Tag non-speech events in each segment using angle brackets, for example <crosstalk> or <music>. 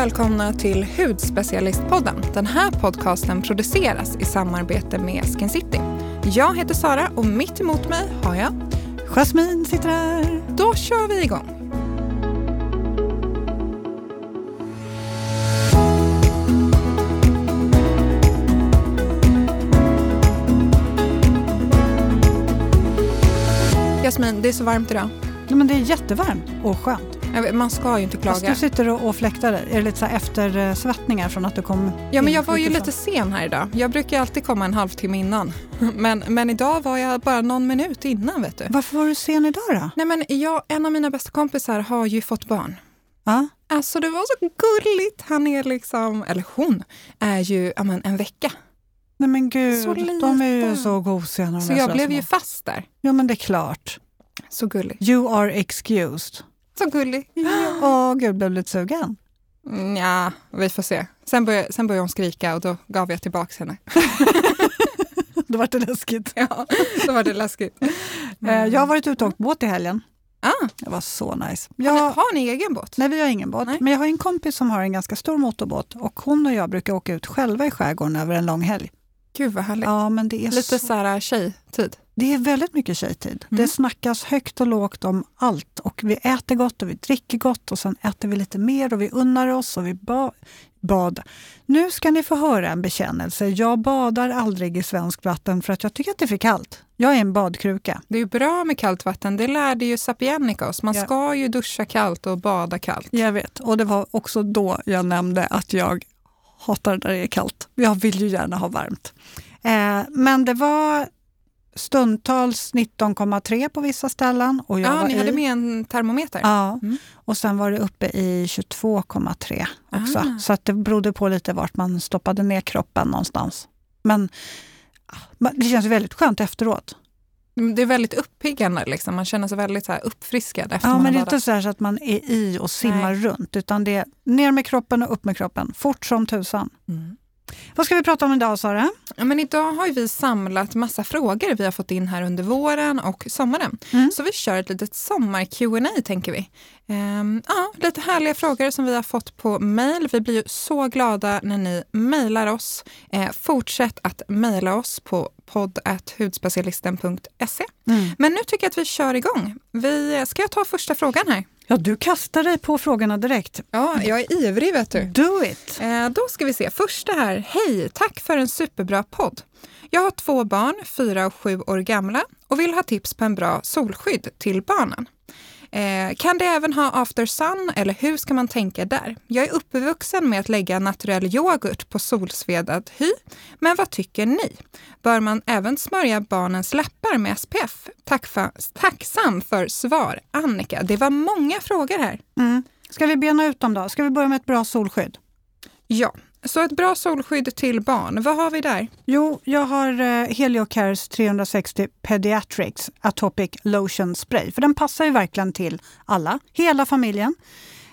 välkomna till Hudspecialistpodden. Den här podcasten produceras i samarbete med Skin City. Jag heter Sara och mitt emot mig har jag... Jasmine sitter här. Då kör vi igång. Jasmin, det är så varmt idag. Ja, men det är jättevarmt och skönt. Man ska ju inte klaga. Fast du sitter och, och fläktar dig. Är det lite så eftersvettningar från att du kom Ja, men jag var ju lite sen här idag. Jag brukar alltid komma en halvtimme innan. <laughs> Men, men idag var jag bara någon minut innan. vet du. Varför var du sen idag då? Nej, men jag, en av mina bästa kompisar har ju fått barn. Ja. Alltså det var så gulligt. Han är liksom, eller hon, är ju amen, en vecka. Nej men gud, de är ju så gosiga. Så jag blev ju fast där. Ja men det är klart. Så gullig. You are excused. Så gullig. Åh gud, blev lite sugen? Mm, ja, vi får se. Sen började, sen började hon skrika och då gav jag tillbaka henne. <laughs> då var det läskigt. Ja, då var det läskigt. Mm. Jag har varit ute och åkt båt i helgen. Ah. Det var så nice. Jag, har, har ni egen båt? Nej, vi har ingen båt. Nej. Men jag har en kompis som har en ganska stor motorbåt och hon och jag brukar åka ut själva i skärgården över en lång helg. Gud vad härligt. Ja, men det är Lite så... så här tjejtid. Det är väldigt mycket tjejtid. Mm. Det snackas högt och lågt om allt och vi äter gott och vi dricker gott och sen äter vi lite mer och vi unnar oss och vi ba bad. Nu ska ni få höra en bekännelse. Jag badar aldrig i svenskt vatten för att jag tycker att det är för kallt. Jag är en badkruka. Det är bra med kallt vatten. Det lärde ju Sapienica oss. Man ja. ska ju duscha kallt och bada kallt. Jag vet. Och det var också då jag nämnde att jag hatar när det är kallt. Jag vill ju gärna ha varmt. Eh, men det var stundtals 19,3 på vissa ställen. Och jag ja, ni i, hade med en termometer? Ja, mm. och sen var det uppe i 22,3 också. Ah. Så att det berodde på lite vart man stoppade ner kroppen någonstans. Men det känns väldigt skönt efteråt. Det är väldigt uppiggande, liksom. man känner sig väldigt så här uppfriskad. Efter ja, men det är inte så, så, att man är i och simmar Nej. runt, utan det är ner med kroppen och upp med kroppen, fort som tusan. Mm. Vad ska vi prata om idag Sara? Ja, men idag har vi samlat massa frågor vi har fått in här under våren och sommaren. Mm. Så vi kör ett litet sommar Q&A tänker vi. Ehm, ja, lite härliga frågor som vi har fått på mail. Vi blir ju så glada när ni mejlar oss. Ehm, fortsätt att mejla oss på podd.hudspecialisten.se. Mm. Men nu tycker jag att vi kör igång. Vi, ska jag ta första frågan här? Ja, du kastar dig på frågorna direkt. Ja, jag är ivrig vet du. Do it! Eh, då ska vi se. Första här. Hej, tack för en superbra podd. Jag har två barn, fyra och sju år gamla och vill ha tips på en bra solskydd till barnen. Eh, kan det även ha after sun eller hur ska man tänka där? Jag är uppvuxen med att lägga naturell yoghurt på solsvedad hy, men vad tycker ni? Bör man även smörja barnens läppar med SPF? Tack för, tacksam för svar, Annika. Det var många frågor här. Mm. Ska vi bena ut dem då? Ska vi börja med ett bra solskydd? Ja, så ett bra solskydd till barn, vad har vi där? Jo, jag har eh, Heliocares 360 Pediatrics Atopic Lotion Spray. För den passar ju verkligen till alla, hela familjen.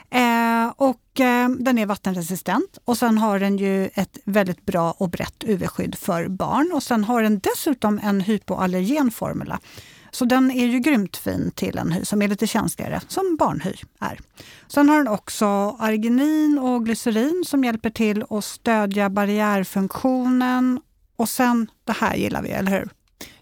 Eh, och eh, den är vattenresistent och sen har den ju ett väldigt bra och brett UV-skydd för barn. Och sen har den dessutom en hypoallergen formula. Så den är ju grymt fin till en hy som är lite känsligare, som barnhy är. Sen har den också arginin och glycerin som hjälper till att stödja barriärfunktionen. Och sen, det här gillar vi, eller hur?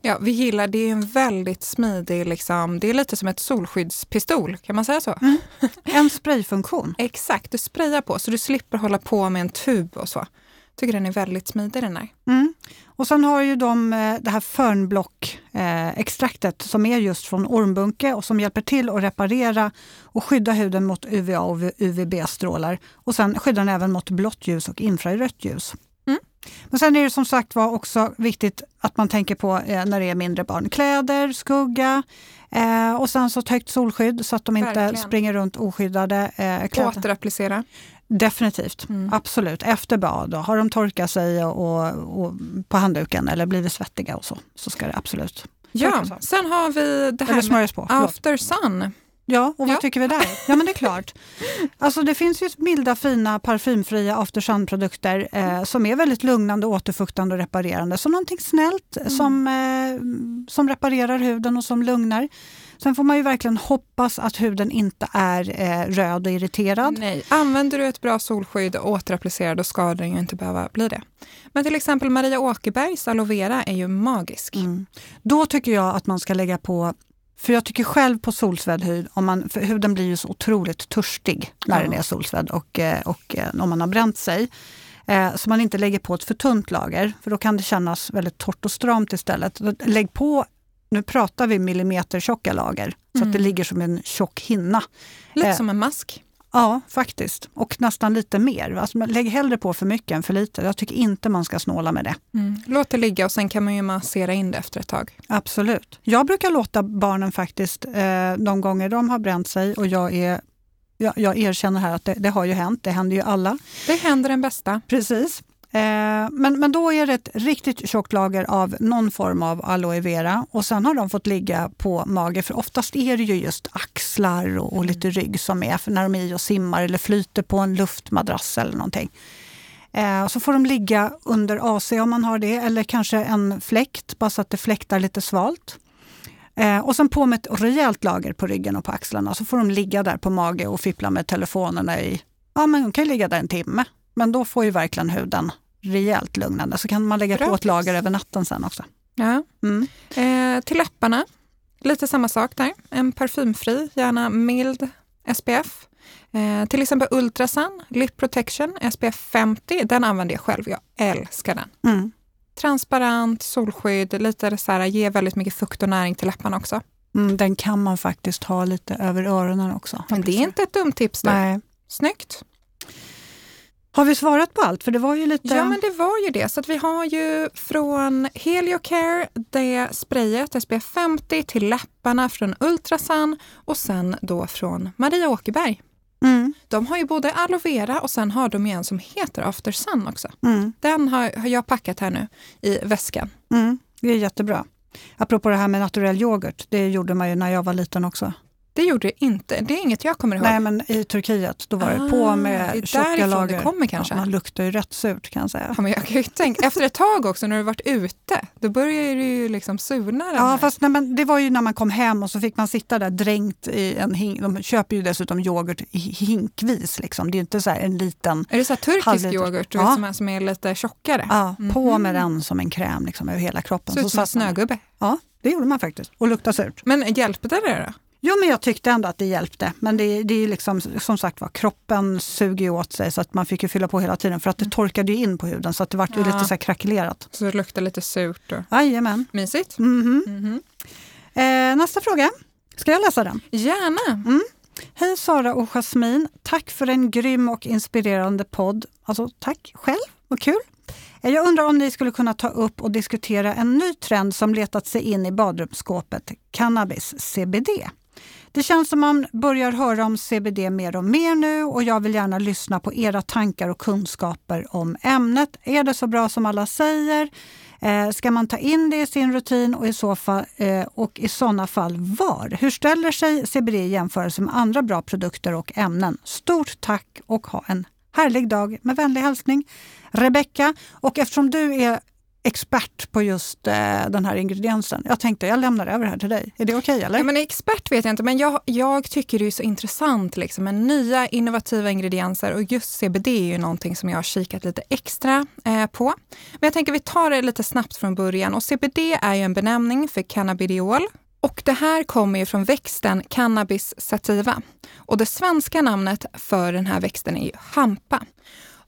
Ja, vi gillar det. är en väldigt smidig, liksom, det är lite som ett solskyddspistol, kan man säga så? Mm. En sprayfunktion. <laughs> Exakt, du sprayar på så du slipper hålla på med en tub och så tycker den är väldigt smidig den här. Mm. Och sen har ju de eh, det här Fernblock-extraktet eh, som är just från ormbunke och som hjälper till att reparera och skydda huden mot UVA och UVB-strålar. Och sen skyddar den även mot blått ljus och infrarött ljus. Mm. Men sen är det som sagt var också viktigt att man tänker på eh, när det är mindre barn. Kläder, skugga och sen så ett högt solskydd så att de inte Verkligen. springer runt oskyddade. Eh, Återapplicera. Definitivt, mm. absolut. Efter bad, då, har de torkat sig och, och, och, på handduken eller blivit svettiga och så, så ska det absolut Ja, sen har vi det här med på. after sun. Ja, och vad ja. tycker vi där? Ja, men det är klart. <laughs> Alltså det finns ju milda, fina, parfymfria after sun-produkter eh, som är väldigt lugnande, återfuktande och reparerande. Så någonting snällt mm. som, eh, som reparerar huden och som lugnar. Sen får man ju verkligen hoppas att huden inte är eh, röd och irriterad. Nej, använder du ett bra solskydd och återapplicerar då ska den ju inte behöva bli det. Men till exempel Maria Åkerbergs aloe vera är ju magisk. Mm. Då tycker jag att man ska lägga på för jag tycker själv på solsvedd hud, om man, för huden blir ju så otroligt törstig när ja. den är solsvedd och, eh, och eh, om man har bränt sig. Eh, så man inte lägger på ett för tunt lager, för då kan det kännas väldigt torrt och stramt istället. Lägg på, nu pratar vi millimeter tjocka lager, så mm. att det mm. ligger som en tjock hinna. Lite eh, som en mask. Ja, faktiskt. Och nästan lite mer. Alltså, lägg hellre på för mycket än för lite. Jag tycker inte man ska snåla med det. Mm. Låt det ligga och sen kan man ju massera in det efter ett tag. Absolut. Jag brukar låta barnen faktiskt, eh, de gånger de har bränt sig och jag är jag, jag erkänner här att det, det, har ju hänt, det händer ju alla. Det händer den bästa. Precis. Eh, men, men då är det ett riktigt tjockt lager av någon form av aloe vera och sen har de fått ligga på mage för oftast är det ju just axlar och, och lite rygg som är för när de är i och simmar eller flyter på en luftmadrass eller någonting. Eh, så får de ligga under AC om man har det eller kanske en fläkt bara så att det fläktar lite svalt. Eh, och sen på med ett rejält lager på ryggen och på axlarna så får de ligga där på mage och fippla med telefonerna i, ja men de kan ligga där en timme. Men då får ju verkligen huden rejält lugnande. Så kan man lägga Bra. på ett lager över natten sen också. Ja. Mm. Eh, till läpparna, lite samma sak där. En parfymfri, gärna mild SPF. Eh, till exempel Ultrasun Lip Protection SPF 50. Den använder jag själv. Jag älskar den. Mm. Transparent, solskydd, lite så här, ger väldigt mycket fukt och näring till läpparna också. Mm, den kan man faktiskt ha lite över öronen också. Men det är inte ett dumt tips. Då. Nej. Snyggt! Har vi svarat på allt? För det var ju lite... Ja, men det var ju det. Så att vi har ju från Heliocare, det sprayet SPF 50 till läpparna från Ultrasun och sen då från Maria Åkerberg. Mm. De har ju både aloe vera och sen har de en som heter After Sun också. Mm. Den har, har, jag packat här nu i väskan. Mm. Det är jättebra. Apropå det här med naturell yoghurt, det gjorde man ju när jag var liten också. Det gjorde det inte. Det är inget jag kommer ihåg. Nej, men i Turkiet då var det på ah, med tjocka lager. det kommer kanske. Ja, man luktar ju rätt surt kan jag säga. Ja, men jag kan ju tänka, efter ett tag också när du varit ute, då börjar det ju liksom surna. Ja, här. fast nej, men det var ju när man kom hem och så fick man sitta där dränkt i en hink. De köper ju dessutom yoghurt hinkvis. Liksom. Det är ju inte så en liten... Är det så turkisk halvliter. yoghurt ja. som, är, som är lite tjockare? Ja, på mm. med den som en kräm liksom, över hela kroppen. Så, så som en snögubbe? Ja, det gjorde man faktiskt. Och luktade surt. Men hjälpte det då? Jo, men jag tyckte ändå att det hjälpte. Men det, det är liksom, som sagt var, kroppen suger åt sig så att man fick ju fylla på hela tiden för att det mm. torkade in på huden så att det var ja. lite så här krackelerat. Så det luktar lite surt? Och... Jajamän. Mysigt. Mm -hmm. Mm -hmm. eh, nästa fråga. Ska jag läsa den? Gärna. Mm. Hej Sara och Jasmin. Tack för en grym och inspirerande podd. Alltså tack själv, vad kul. Eh, jag undrar om ni skulle kunna ta upp och diskutera en ny trend som letat sig in i badrumsskåpet, cannabis CBD. Det känns som man börjar höra om CBD mer och mer nu och jag vill gärna lyssna på era tankar och kunskaper om ämnet. Är det så bra som alla säger? Eh, ska man ta in det i sin rutin och i, så fall, eh, och i sådana fall var? Hur ställer sig CBD i jämförelse med andra bra produkter och ämnen? Stort tack och ha en härlig dag. Med vänlig hälsning Rebecka. Och eftersom du är expert på just eh, den här ingrediensen. Jag tänkte jag lämnar över det här till dig. Är det okej? Okay, Ja, expert vet jag inte, men jag, jag tycker det är så intressant liksom, med nya innovativa ingredienser och just CBD är ju någonting som jag har kikat lite extra eh, på. Men jag tänker vi tar det lite snabbt från början och CBD är ju en benämning för cannabidiol och det här kommer ju från växten Cannabis sativa. Och det svenska namnet för den här växten är ju hampa.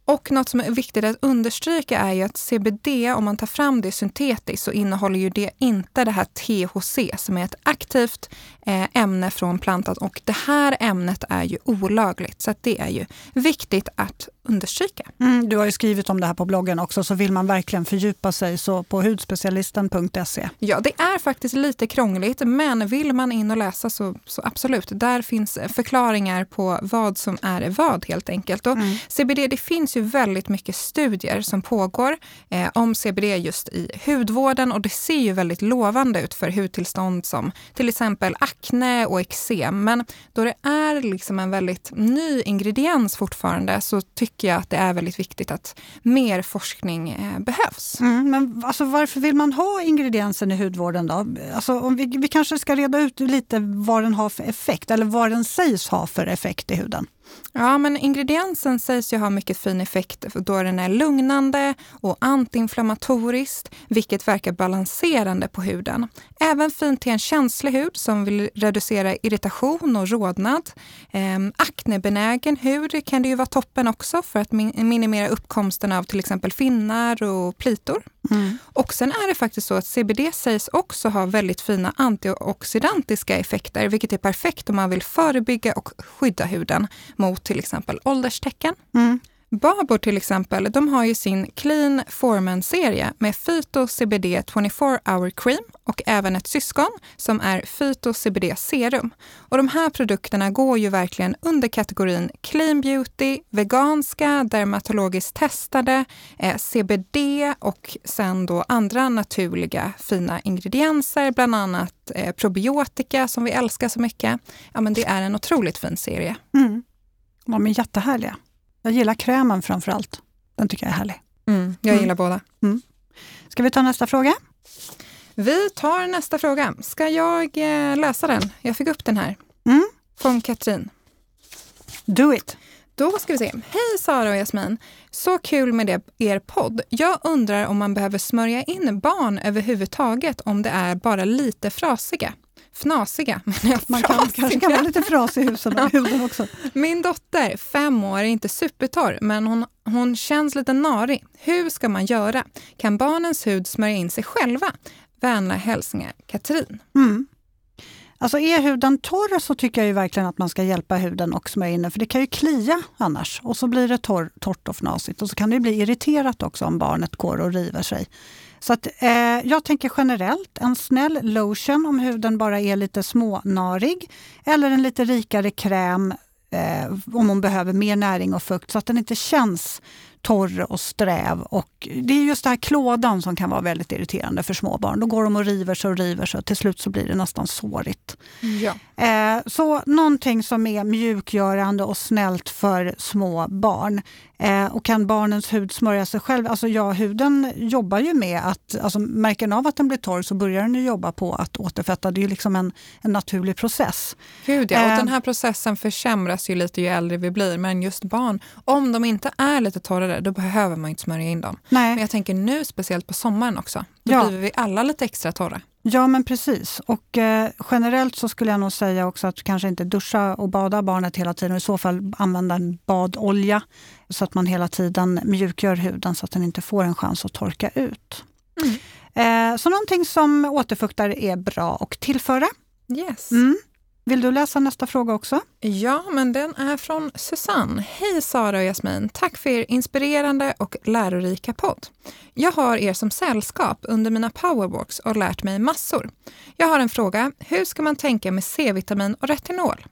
Och något som är viktigt att understryka är ju att CBD, om man tar fram det syntetiskt, så innehåller ju det inte det här THC som är ett aktivt eh, ämne från plantan. Och det här ämnet är ju olagligt, så det är ju viktigt att understryka. Mm, du har ju skrivit om det här på bloggen också, så vill man verkligen fördjupa sig så på hudspecialisten.se. Ja, det är faktiskt lite krångligt, men vill man in och läsa så, så absolut. Där finns förklaringar på vad som är vad helt enkelt. Och mm. CBD, det finns ju väldigt mycket studier som pågår eh, om CBD just i hudvården och det ser ju väldigt lovande ut för hudtillstånd som till exempel akne och eksem. Men då det är liksom en väldigt ny ingrediens fortfarande så tycker tycker jag att det är väldigt viktigt att mer forskning eh, behövs. Mm, men alltså, varför vill man ha ingrediensen i hudvården då? Alltså, om vi, vi kanske ska reda ut lite vad den har för effekt eller vad den sägs ha för effekt i huden. Ja, men ingrediensen sägs ju ha mycket fin effekt då den är lugnande och antiinflammatoriskt, vilket verkar balanserande på huden. Även fint till en känslig hud som vill reducera irritation och rodnad. Eh, aknebenägen hud kan det ju vara toppen också för att minimera uppkomsten av till exempel finnar och plitor. Mm. Och sen är det faktiskt så att CBD sägs också ha väldigt fina antioxidantiska effekter, vilket är perfekt om man vill förebygga och skydda huden mot till exempel ålderstecken. Mm. Babor till exempel, de har ju sin Clean Foreman-serie med Phyto CBD 24 Hour Cream och även ett syskon som är Phyto CBD Serum. Och de här produkterna går ju verkligen under kategorin Clean Beauty, veganska, dermatologiskt testade, eh, CBD och sen då andra naturliga fina ingredienser, bland annat eh, probiotika som vi älskar så mycket. Ja, men det är en otroligt fin serie. Mm. De är jättehärliga. Jag gillar krämen framför allt. Den tycker jag är härlig. Mm, jag gillar mm. båda. Mm. Ska vi ta nästa fråga? Vi tar nästa fråga. Ska jag eh, läsa den? Jag fick upp den här. Mm. Från Katrin. Do it! Då ska vi se. Hej Sara och Jasmin! Så kul med det, er podd. Jag undrar om man behöver smörja in barn överhuvudtaget om det är bara lite frasiga fnasiga. <laughs> Man kan, kanske kan vara lite frasig i husen, <laughs> huden också. Min dotter, fem år, är inte supertorr, men hon, hon känns lite narig. Hur ska man göra? Kan barnens hud smörja in sig själva? Vänliga hälsningar, Katrin. Mm. Alltså är huden torr så tycker jag ju verkligen att man ska hjälpa huden och smörja in den, för det kan ju klia annars. Och så blir det torr, torrt och fnasigt. Och så kan det bli irriterat också om barnet går och river sig. Så att, eh, jag tänker generellt en snäll lotion om huden bara är lite smånarig. Eller en lite rikare kräm eh, om hon behöver mer näring och fukt så att den inte känns torr och sträv. Och det är just den här klådan som kan vara väldigt irriterande för småbarn. Då går de och river sig och river sig och till slut så blir det nästan sårigt. Ja. Eh, så någonting som är mjukgörande och snällt för små barn. Eh, och kan barnens hud smörja sig själv? Alltså ja, huden jobbar ju med att, alltså märker den av att den blir torr så börjar den jobba på att återfetta. Det är ju liksom en, en naturlig process. Gud ja, och eh, den här processen försämras ju lite ju äldre vi blir. Men just barn, om de inte är lite torrare, då behöver man inte smörja in dem. Nej. Men jag tänker nu, speciellt på sommaren också, då ja. blir vi alla lite extra torra. Ja men precis. Och eh, generellt så skulle jag nog säga också att kanske inte duscha och bada barnet hela tiden. I så fall använda en badolja så att man hela tiden mjukgör huden så att den inte får en chans att torka ut. Mm. Eh, så någonting som återfuktar är bra att tillföra. Yes. Mm. Vill du läsa nästa fråga också? Ja, men den är från Susanne. Hej Sara och Jasmin! Tack för er inspirerande och lärorika podd. Jag har er som sällskap under mina powerwalks och lärt mig massor. Jag har en fråga. Hur ska man tänka med C-vitamin och retinol?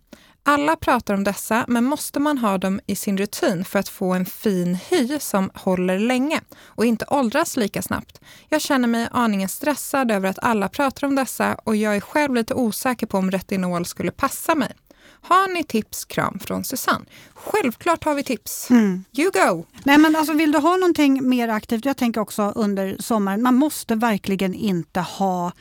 Alla pratar om dessa, men måste man ha dem i sin rutin för att få en fin hy som håller länge och inte åldras lika snabbt? Jag känner mig aningen stressad över att alla pratar om dessa och jag är själv lite osäker på om retinol skulle passa mig. Har ni tips? Kram från Susanne. Självklart har vi tips. Mm. You go! Nej, men alltså, vill du ha någonting mer aktivt? Jag tänker också under sommaren, man måste verkligen inte ha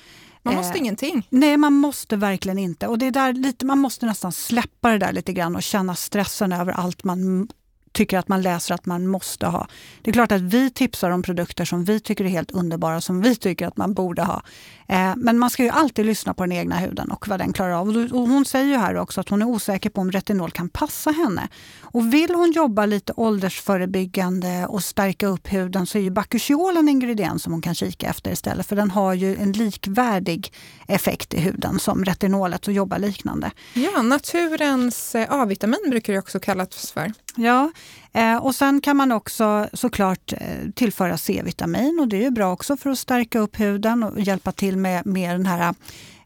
man måste eh, ingenting. Nej, man måste verkligen inte. Och det är där lite, Man måste nästan släppa det där lite grann och känna stressen över allt man tycker att man läser att man måste ha. Det är klart att vi tipsar om produkter som vi tycker är helt underbara, som vi tycker att man borde ha. Eh, men man ska ju alltid lyssna på den egna huden och vad den klarar av. Och hon säger ju här också att hon är osäker på om retinol kan passa henne. Och vill hon jobba lite åldersförebyggande och stärka upp huden så är ju Bakuchiol en ingrediens som hon kan kika efter istället. För den har ju en likvärdig effekt i huden som retinolet och jobbar liknande. Ja, naturens eh, A-vitamin brukar det också kallas för. Ja, och sen kan man också såklart tillföra C-vitamin och det är ju bra också för att stärka upp huden och hjälpa till med, med den här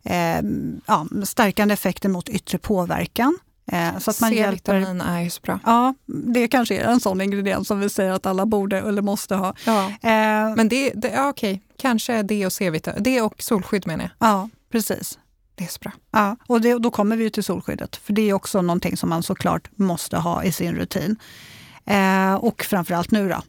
eh, ja, stärkande effekten mot yttre påverkan. Eh, så att man C-vitamin är ju så bra. Ja, det kanske är en sån ingrediens som vi säger att alla borde eller måste ha. Ja. Eh, Men det, det ja, okej, kanske D och C-vitamin, D och solskydd menar jag. Ja, precis. Det är så bra. Ja, och det, då kommer vi till solskyddet, för det är också någonting som man såklart måste ha i sin rutin. Eh, och framförallt nu då.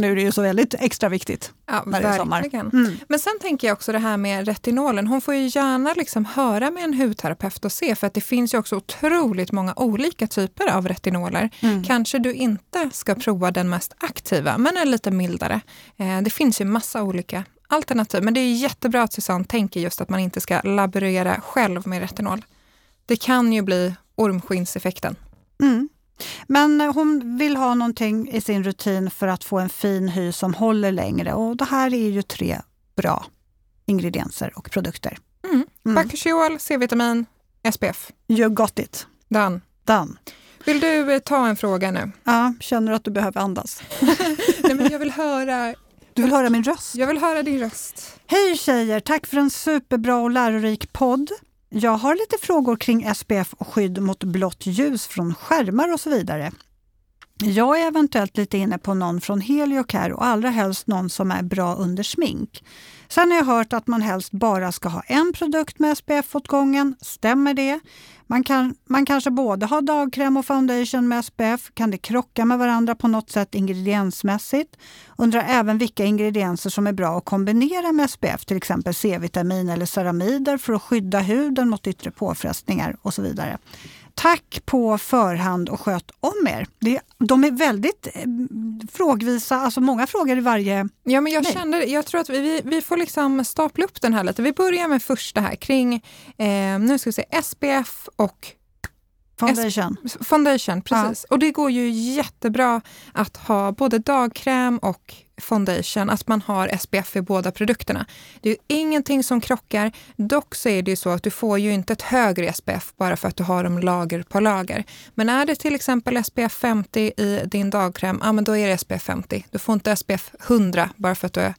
Nu är det ju så väldigt extra viktigt. Ja, när det är sommar. Mm. Men sen tänker jag också det här med retinolen. Hon får ju gärna liksom höra med en hudterapeut och se, för att det finns ju också otroligt många olika typer av retinoler. Mm. Kanske du inte ska prova den mest aktiva, men en lite mildare. Eh, det finns ju massa olika alternativ, men det är jättebra att Susanne tänker just att man inte ska laborera själv med retinol. Det kan ju bli ormskinnseffekten. Mm. Men hon vill ha någonting i sin rutin för att få en fin hy som håller längre och det här är ju tre bra ingredienser och produkter. Mm. Mm. C-vitamin, SPF. You got it. Done. Done. Vill du eh, ta en fråga nu? Ja, känner du att du behöver andas? <laughs> Nej, men jag vill höra Du vill höra min röst? Jag vill höra din röst. Hej tjejer! Tack för en superbra och lärorik podd. Jag har lite frågor kring SPF och skydd mot blått ljus från skärmar och så vidare. Jag är eventuellt lite inne på någon från Heliocare och allra helst någon som är bra under smink. Sen har jag hört att man helst bara ska ha en produkt med SPF åt gången. Stämmer det? Man, kan, man kanske både har dagkräm och foundation med SPF. Kan det krocka med varandra på något sätt ingrediensmässigt? Undrar även vilka ingredienser som är bra att kombinera med SPF, till exempel C-vitamin eller ceramider för att skydda huden mot yttre påfrestningar och så vidare. Tack på förhand och sköt om er. Det, de är väldigt eh, frågvisa, alltså många frågor i varje... Ja, men jag, Nej. kände, jag tror att vi, vi får liksom stapla upp den här lite. Vi börjar med första här kring eh, nu ska vi se, SPF och Foundation. foundation. Precis. Och det går ju jättebra att ha både dagkräm och foundation, att man har SPF i båda produkterna. Det är ju ingenting som krockar. Dock så är det ju så att du får ju inte ett högre SPF bara för att du har dem lager på lager. Men är det till exempel SPF 50 i din dagkräm, ja men då är det SPF 50. Du får inte SPF 100 bara för att du är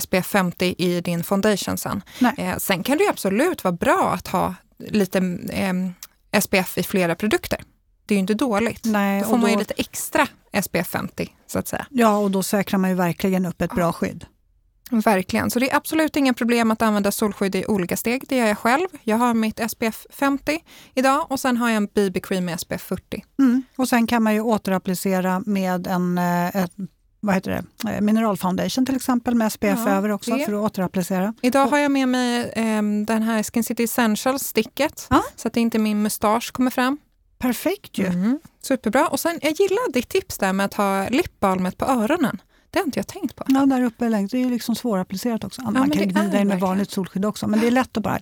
SPF 50 i din foundation sen. Eh, sen kan det ju absolut vara bra att ha lite eh, SPF i flera produkter. Det är ju inte dåligt. Nej, Då får och man ju då- lite extra SPF 50 så att säga. Ja, och då säkrar man ju verkligen upp ett bra skydd. Verkligen. Så det är absolut inga problem att använda solskydd i olika steg. Det gör jag själv. Jag har mitt SPF 50 idag och sen har jag en BB-cream med SPF 40. Mm. Och sen kan man ju återapplicera med en eh, ett, vad heter det? Eh, mineralfoundation till exempel med SPF Ja, över också det. för att återapplicera. Idag har jag med mig ehm, den här Skin City Essentials-sticket Ja. så att inte min mustasch kommer fram. Perfekt ju. Mm. Superbra. Och sen, jag gillar ditt tips där med att ha lipbalmet på öronen. Det har inte jag tänkt på. Ja, där uppe längst. Det är ju liksom svårapplicerat också. man men kan är in med vanligt solskydd också, men det är lätt att bara...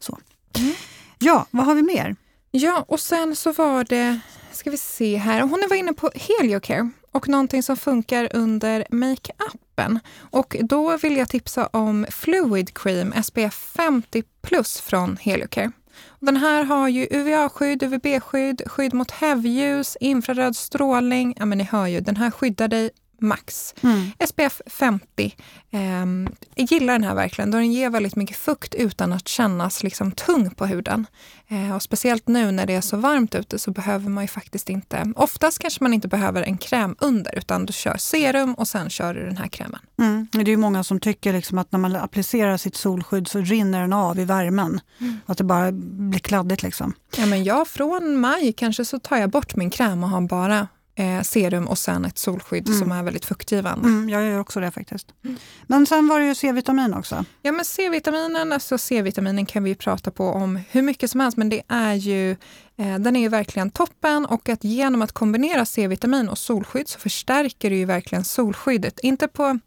Så. Mm. Ja, vad har vi mer? Ja, och sen så var det, ska vi se här, hon var inne på Heliocare och någonting som funkar under makeupen. Och då vill jag tipsa om Fluid Cream SPF 50 plus från Heliocare. Den här har ju UVA-skydd, UVB-skydd, skydd mot hävljus, infraröd strålning. Ja, men ni hör ju, den här skyddar dig max. Mm. SPF 50. Ehm, jag gillar den här verkligen, då den ger väldigt mycket fukt utan att kännas liksom tung på huden. Eh, och speciellt nu när det är så varmt ute så behöver man ju faktiskt inte, oftast kanske man inte behöver en kräm under utan du kör serum och sen kör du den här krämen. Mm. Det är ju många som tycker liksom att när man applicerar sitt solskydd så rinner den av i värmen. Att det bara blir kladdigt. Liksom. Ja, men jag från maj kanske så tar jag bort min kräm och har bara eh, serum och sen ett solskydd som är väldigt fuktgivande. Mm, jag gör också det faktiskt. Men sen var det ju C-vitamin också. Ja, men C-vitaminen, alltså C-vitaminen kan vi ju prata på om hur mycket som helst, men det är ju, eh, den är ju verkligen toppen och att genom att kombinera C-vitamin och solskydd så förstärker du ju verkligen solskyddet. Inte på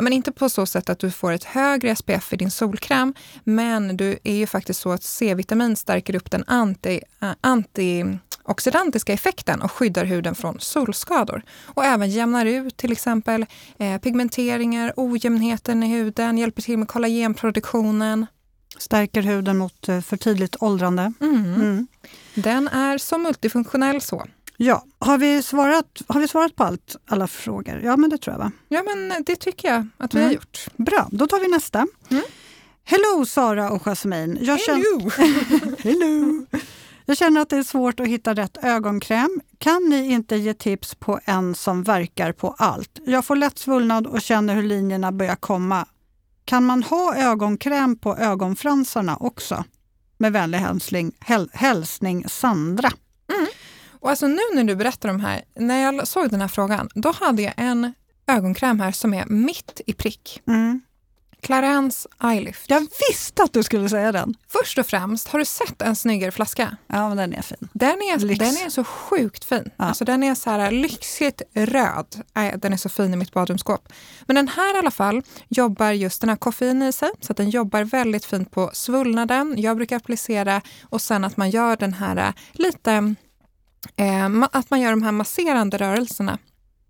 men inte på så sätt att du får ett högre SPF i din solkräm, men du är ju faktiskt så att C-vitamin stärker upp den anti, äh, antioxidantiska effekten och skyddar huden från solskador. Och även jämnar ut till exempel eh, pigmenteringar, ojämnheten i huden, hjälper till med kollagenproduktionen. Stärker huden mot eh, för tidigt åldrande. Mm. Mm. Den är så multifunktionell så. Ja, har vi, svarat, har vi svarat på allt, alla frågor? Ja, men det tror jag. va? Ja, men det tycker jag att vi Mm. har gjort. Bra, då tar vi nästa. Mm. Hello Sara och Jasmine. Jag känner, Hello! <laughs> Hello. Jag känner att det är svårt att hitta rätt ögonkräm. Kan ni inte ge tips på en som verkar på allt? Jag får lätt svullnad och känner hur linjerna börjar komma. Kan man ha ögonkräm på ögonfransarna också? Med vänlig hälsning, häl, hälsning Sandra. Och alltså nu när du berättar om här, när jag såg den här frågan, då hade jag en ögonkräm här som är mitt i prick. Mm. Clarence Eyelift. Jag visste att du skulle säga den. Först och främst, har du sett en snyggare flaska? Ja, men den är fin. Den är, Lyx. den är så sjukt fin. Ja. Alltså, den är så här lyxigt röd. Nej, den är så fin i mitt badrumsskåp. Men den här i alla fall jobbar just den här koffein i sig. Så att den jobbar väldigt fint på svullnaden. Jag brukar applicera och sen att man gör den här eh, lite att man gör de här masserande rörelserna.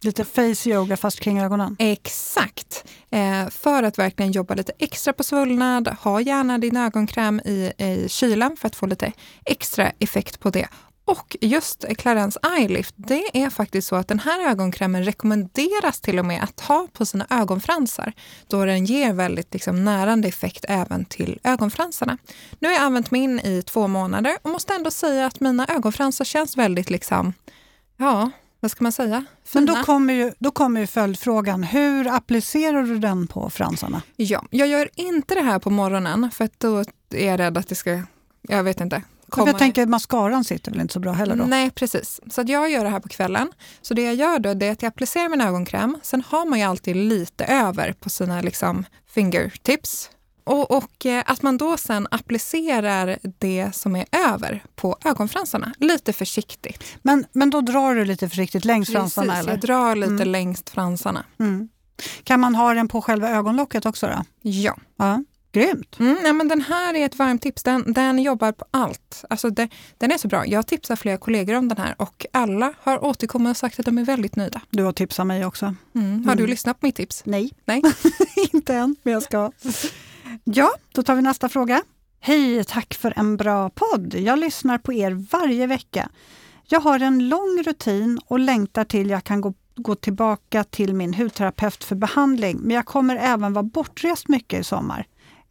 Lite face yoga fast kring ögonen. Exakt. Eh, för att verkligen jobba lite extra på svullnad. Ha gärna din ögonkräm i, i kylan för att få lite extra effekt på det. Och just Clarence Eyelift, det är faktiskt så att den här ögonkrämen rekommenderas till och med att ha på sina ögonfransar. Då den ger väldigt liksom, närande effekt även till ögonfransarna. Nu har jag använt min i två månader och måste ändå säga att mina ögonfransar känns väldigt, liksom, ja, vad ska man säga? Men Fina. då kommer, ju, då kommer ju följdfrågan, hur applicerar du den på fransarna? Ja, jag gör inte det här på morgonen för då är jag rädd att det ska, jag vet inte. För Jag tänker mascaran sitter väl inte så bra heller då? Nej, precis. Så att jag gör det här på kvällen. Så det jag gör då det är att jag applicerar min ögonkräm. Sen har man ju alltid lite över på sina liksom, fingertips. Och, och eh, att man då sen applicerar det som är över på ögonfransarna. Lite försiktigt. Men, men då drar du lite försiktigt längs fransarna? Precis, jag drar lite Mm. längs fransarna. Mm. Kan man ha den på själva ögonlocket också? Då? Ja. Ja. Grymt! Mm, nej, men den här är ett varmt tips. Den, den jobbar på allt. Alltså det, den är så bra. Jag tipsar flera kollegor om den här och alla har återkommit och sagt att de är väldigt nöjda. Du har tipsat mig också. Mm. Har du Mm. lyssnat på mitt tips? Nej, Nej. <laughs> inte än, men jag ska. Ja, då tar vi nästa fråga. Hej, tack för en bra podd. Jag lyssnar på er varje vecka. Jag har en lång rutin och längtar till jag kan gå, gå tillbaka till min hudterapeut för behandling, men jag kommer även vara bortrest mycket i sommar.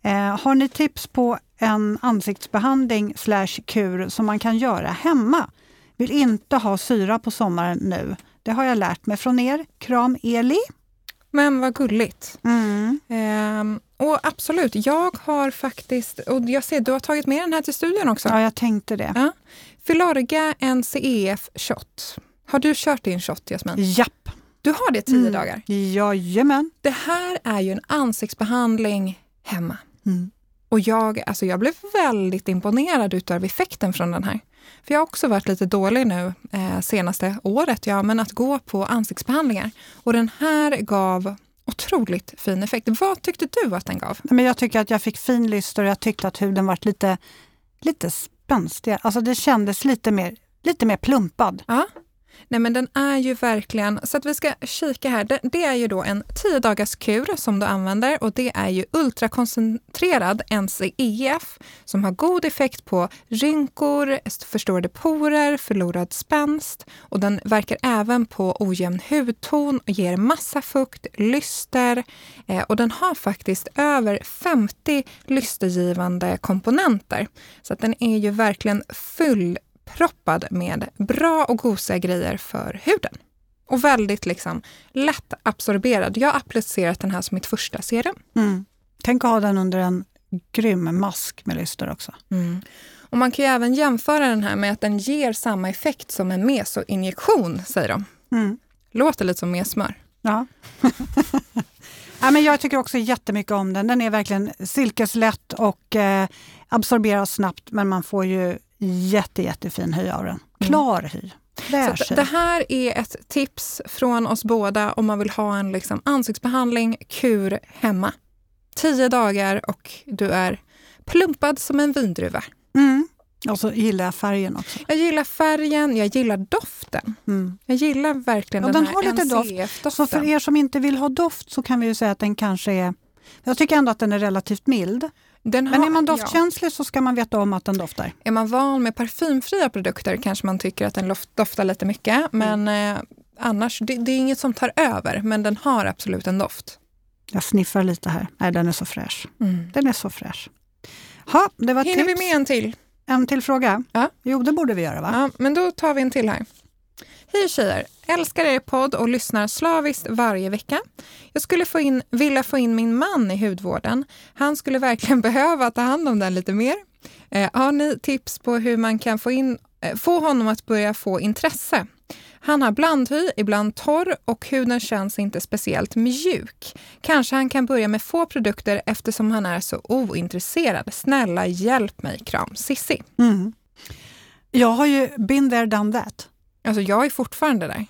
Eh, har ni tips på en ansiktsbehandling slash kur som man kan göra hemma? Vill inte ha syra på sommaren nu. Det har jag lärt mig från er. Kram Eli. Men vad gulligt. Mm. Ehm, och absolut, jag har faktiskt, och jag ser du har tagit med den här till studion också. Ja, jag tänkte det. Ja. Filorga NCEF shot. Har du kört din shot Jasmin? Japp. Du har det tio Mm. dagar. Jajamän. Det här är ju en ansiktsbehandling hemma. Mm. Och jag, alltså jag blev väldigt imponerad utav effekten från den här. För jag har också varit lite dålig nu eh, senaste året, ja, men att gå på ansiktsbehandlingar. Och den här gav otroligt fin effekt. Vad tyckte du att den gav? Men jag tycker att jag fick fin lyster och jag tyckte att huden var lite, lite spänstig. Alltså det kändes lite mer, lite mer plumpad. Ja. Nej men den är ju verkligen, så att vi ska kika här. Det, det är ju då en 10 dagars kur som du använder och det är ju ultrakoncentrerad NCEF som har god effekt på rynkor, förstorade porer, förlorad spänst och den verkar även på ojämn hudton och ger massa fukt, lyster eh, och den har faktiskt över 50 lystergivande komponenter. Så att den är ju verkligen full proppad med bra och gosiga grejer för huden. Och väldigt liksom lätt absorberad. Jag har applicerat den här som mitt första serum. Mm. Tänk att ha den under en grym mask med lyster också. Och man kan ju även jämföra den här med att den ger samma effekt som en mesoinjektion, säger de. Mm. Låter lite som mesmör. Ja. <laughs> ja, men jag tycker också jättemycket om den. Den är verkligen silkeslätt och eh, absorberas snabbt men man får ju jätte, jättefin hy av den. Klar hy. Mm. Så Fräsch att hy. det här är ett tips från oss båda om man vill ha en liksom ansiktsbehandling, kur hemma. Tio dagar och du är plumpad som en vindruva. Mm. Och så gillar jag färgen också. Jag gillar färgen, jag gillar doften. Mm. Jag gillar verkligen Ja, den, den här har lite doft. NCF-doften. Så för er som inte vill ha doft så kan vi ju säga att den kanske är... Jag tycker ändå att den är relativt mild. Den Men har- är man ja. doftkänslig så ska man veta om att den doftar. Är man van med parfymfria produkter kanske man tycker att den doftar lite mycket. Men eh, annars, det, det är inget som tar över, men den har absolut en doft. Jag sniffar lite här. Nej, den är så fräsch. Den är så fräsch. Ha, det var Hinner vi tips. med en till? En till fråga? Ja. Jo, det borde vi göra va? Ja, men då tar vi en till här. Hej tjejer! Älskar er podd och lyssnar slaviskt varje vecka. Jag skulle få in, vilja få in min man i hudvården. Han skulle verkligen <laughs> behöva ta hand om den lite mer. Eh, har ni tips på hur man kan få in Eh, få honom att börja få intresse. Han har blandhy, ibland torr och huden känns inte speciellt mjuk. Kanske han kan börja med få produkter eftersom han är så ointresserad. Snälla hjälp mig, kram Sissi. Mm. Jag har ju been there, done that. Alltså jag är fortfarande där.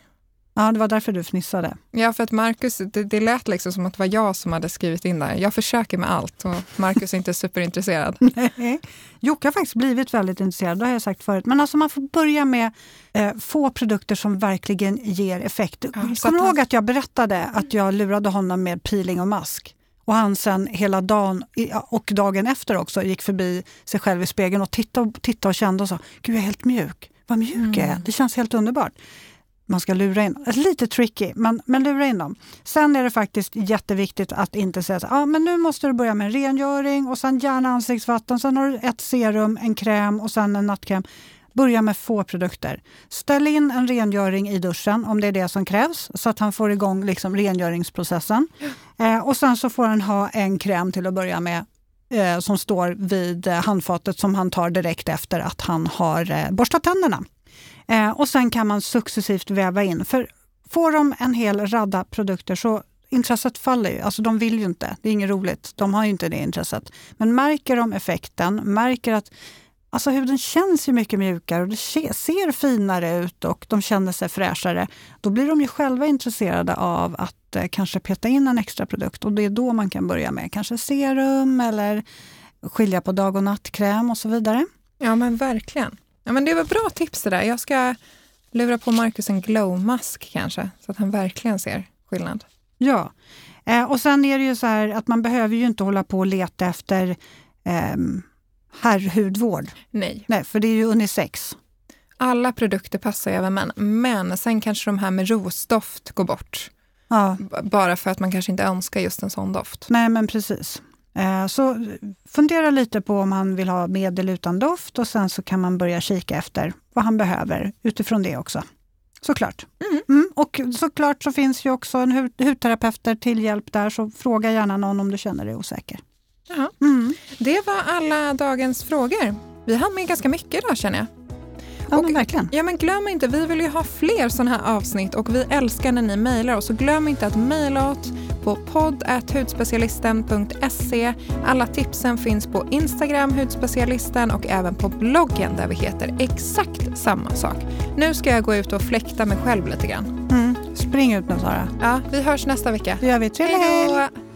Ja, det var därför du fnissade. Ja, för att Marcus, det, det lät liksom som att det var jag som hade skrivit in där. Jag försöker med allt och Marcus är inte <laughs> superintresserad. Nej. Jocke har faktiskt blivit väldigt intresserad, det har jag sagt förut. Men alltså man får börja med eh, få produkter som verkligen ger effekt. Ja, Kommer du ihåg att jag berättade att jag lurade honom med peeling och mask? Och han sen hela dagen och dagen efter också gick förbi sig själv i spegeln och tittade, tittade och kände och sa, Gud jag är helt mjuk. Vad mjuk mm. jag är. Det känns helt underbart man ska lura in Lite tricky, men, men lura in dem. Sen är det faktiskt jätteviktigt att inte säga att ah, men nu måste du börja med en rengöring och sen gärna ansiktsvatten. Sen har du ett serum, en kräm och sen en nattkräm. Börja med få produkter. Ställ in en rengöring i duschen om det är det som krävs så att han får igång liksom rengöringsprocessen. Eh, och sen så får han ha en kräm till att börja med eh, som står vid eh, handfatet som han tar direkt efter att han har eh, borstat tänderna. Eh, och sen kan man successivt väva in. För får de en hel radda produkter så intresset faller ju. Alltså de vill ju inte. Det är inget roligt. De har ju inte det intresset. Men märker de effekten, märker att alltså huden känns ju mycket mjukare och det ser finare ut och de känner sig fräschare. Då blir de ju själva intresserade av att eh, kanske peta in en extra produkt och det är då man kan börja med kanske serum eller skilja på dag och nattkräm och så vidare. Ja men verkligen. Ja, men det var bra tips det där. Jag ska lura på Marcus en glowmask kanske, så att han verkligen ser skillnad. Ja, eh, och sen är det ju så här att man behöver ju inte hålla på och leta efter eh, herrhudvård. Nej. Nej, för det är ju unisex. Alla produkter passar ju även män, men sen kanske de här med rosdoft går bort. Ja. Bara för att man kanske inte önskar just en sån doft. Nej, men precis. Eh, så fundera lite på om han vill ha medel utan doft och sen så kan man börja kika efter vad han behöver utifrån det också. Såklart. Mm. Mm. Och såklart så finns ju också en hudterapeuter till hjälp där, så fråga gärna någon om du känner dig osäker. Mm. Det var alla dagens frågor. Vi hann med ganska mycket idag känner jag. Ja, och, men verkligen. Ja, men glöm inte, vi vill ju ha fler sådana här avsnitt och vi älskar när ni mejlar oss. Så glöm inte att mejla oss på podd.hudspecialisten.se. Alla tipsen finns på Instagram, hudspecialisten och även på bloggen där vi heter exakt samma sak. Nu ska jag gå ut och fläkta mig själv lite grann. Mm. Spring ut nu Sara. Ja, vi hörs nästa vecka. Det gör vi. Trevlig helg!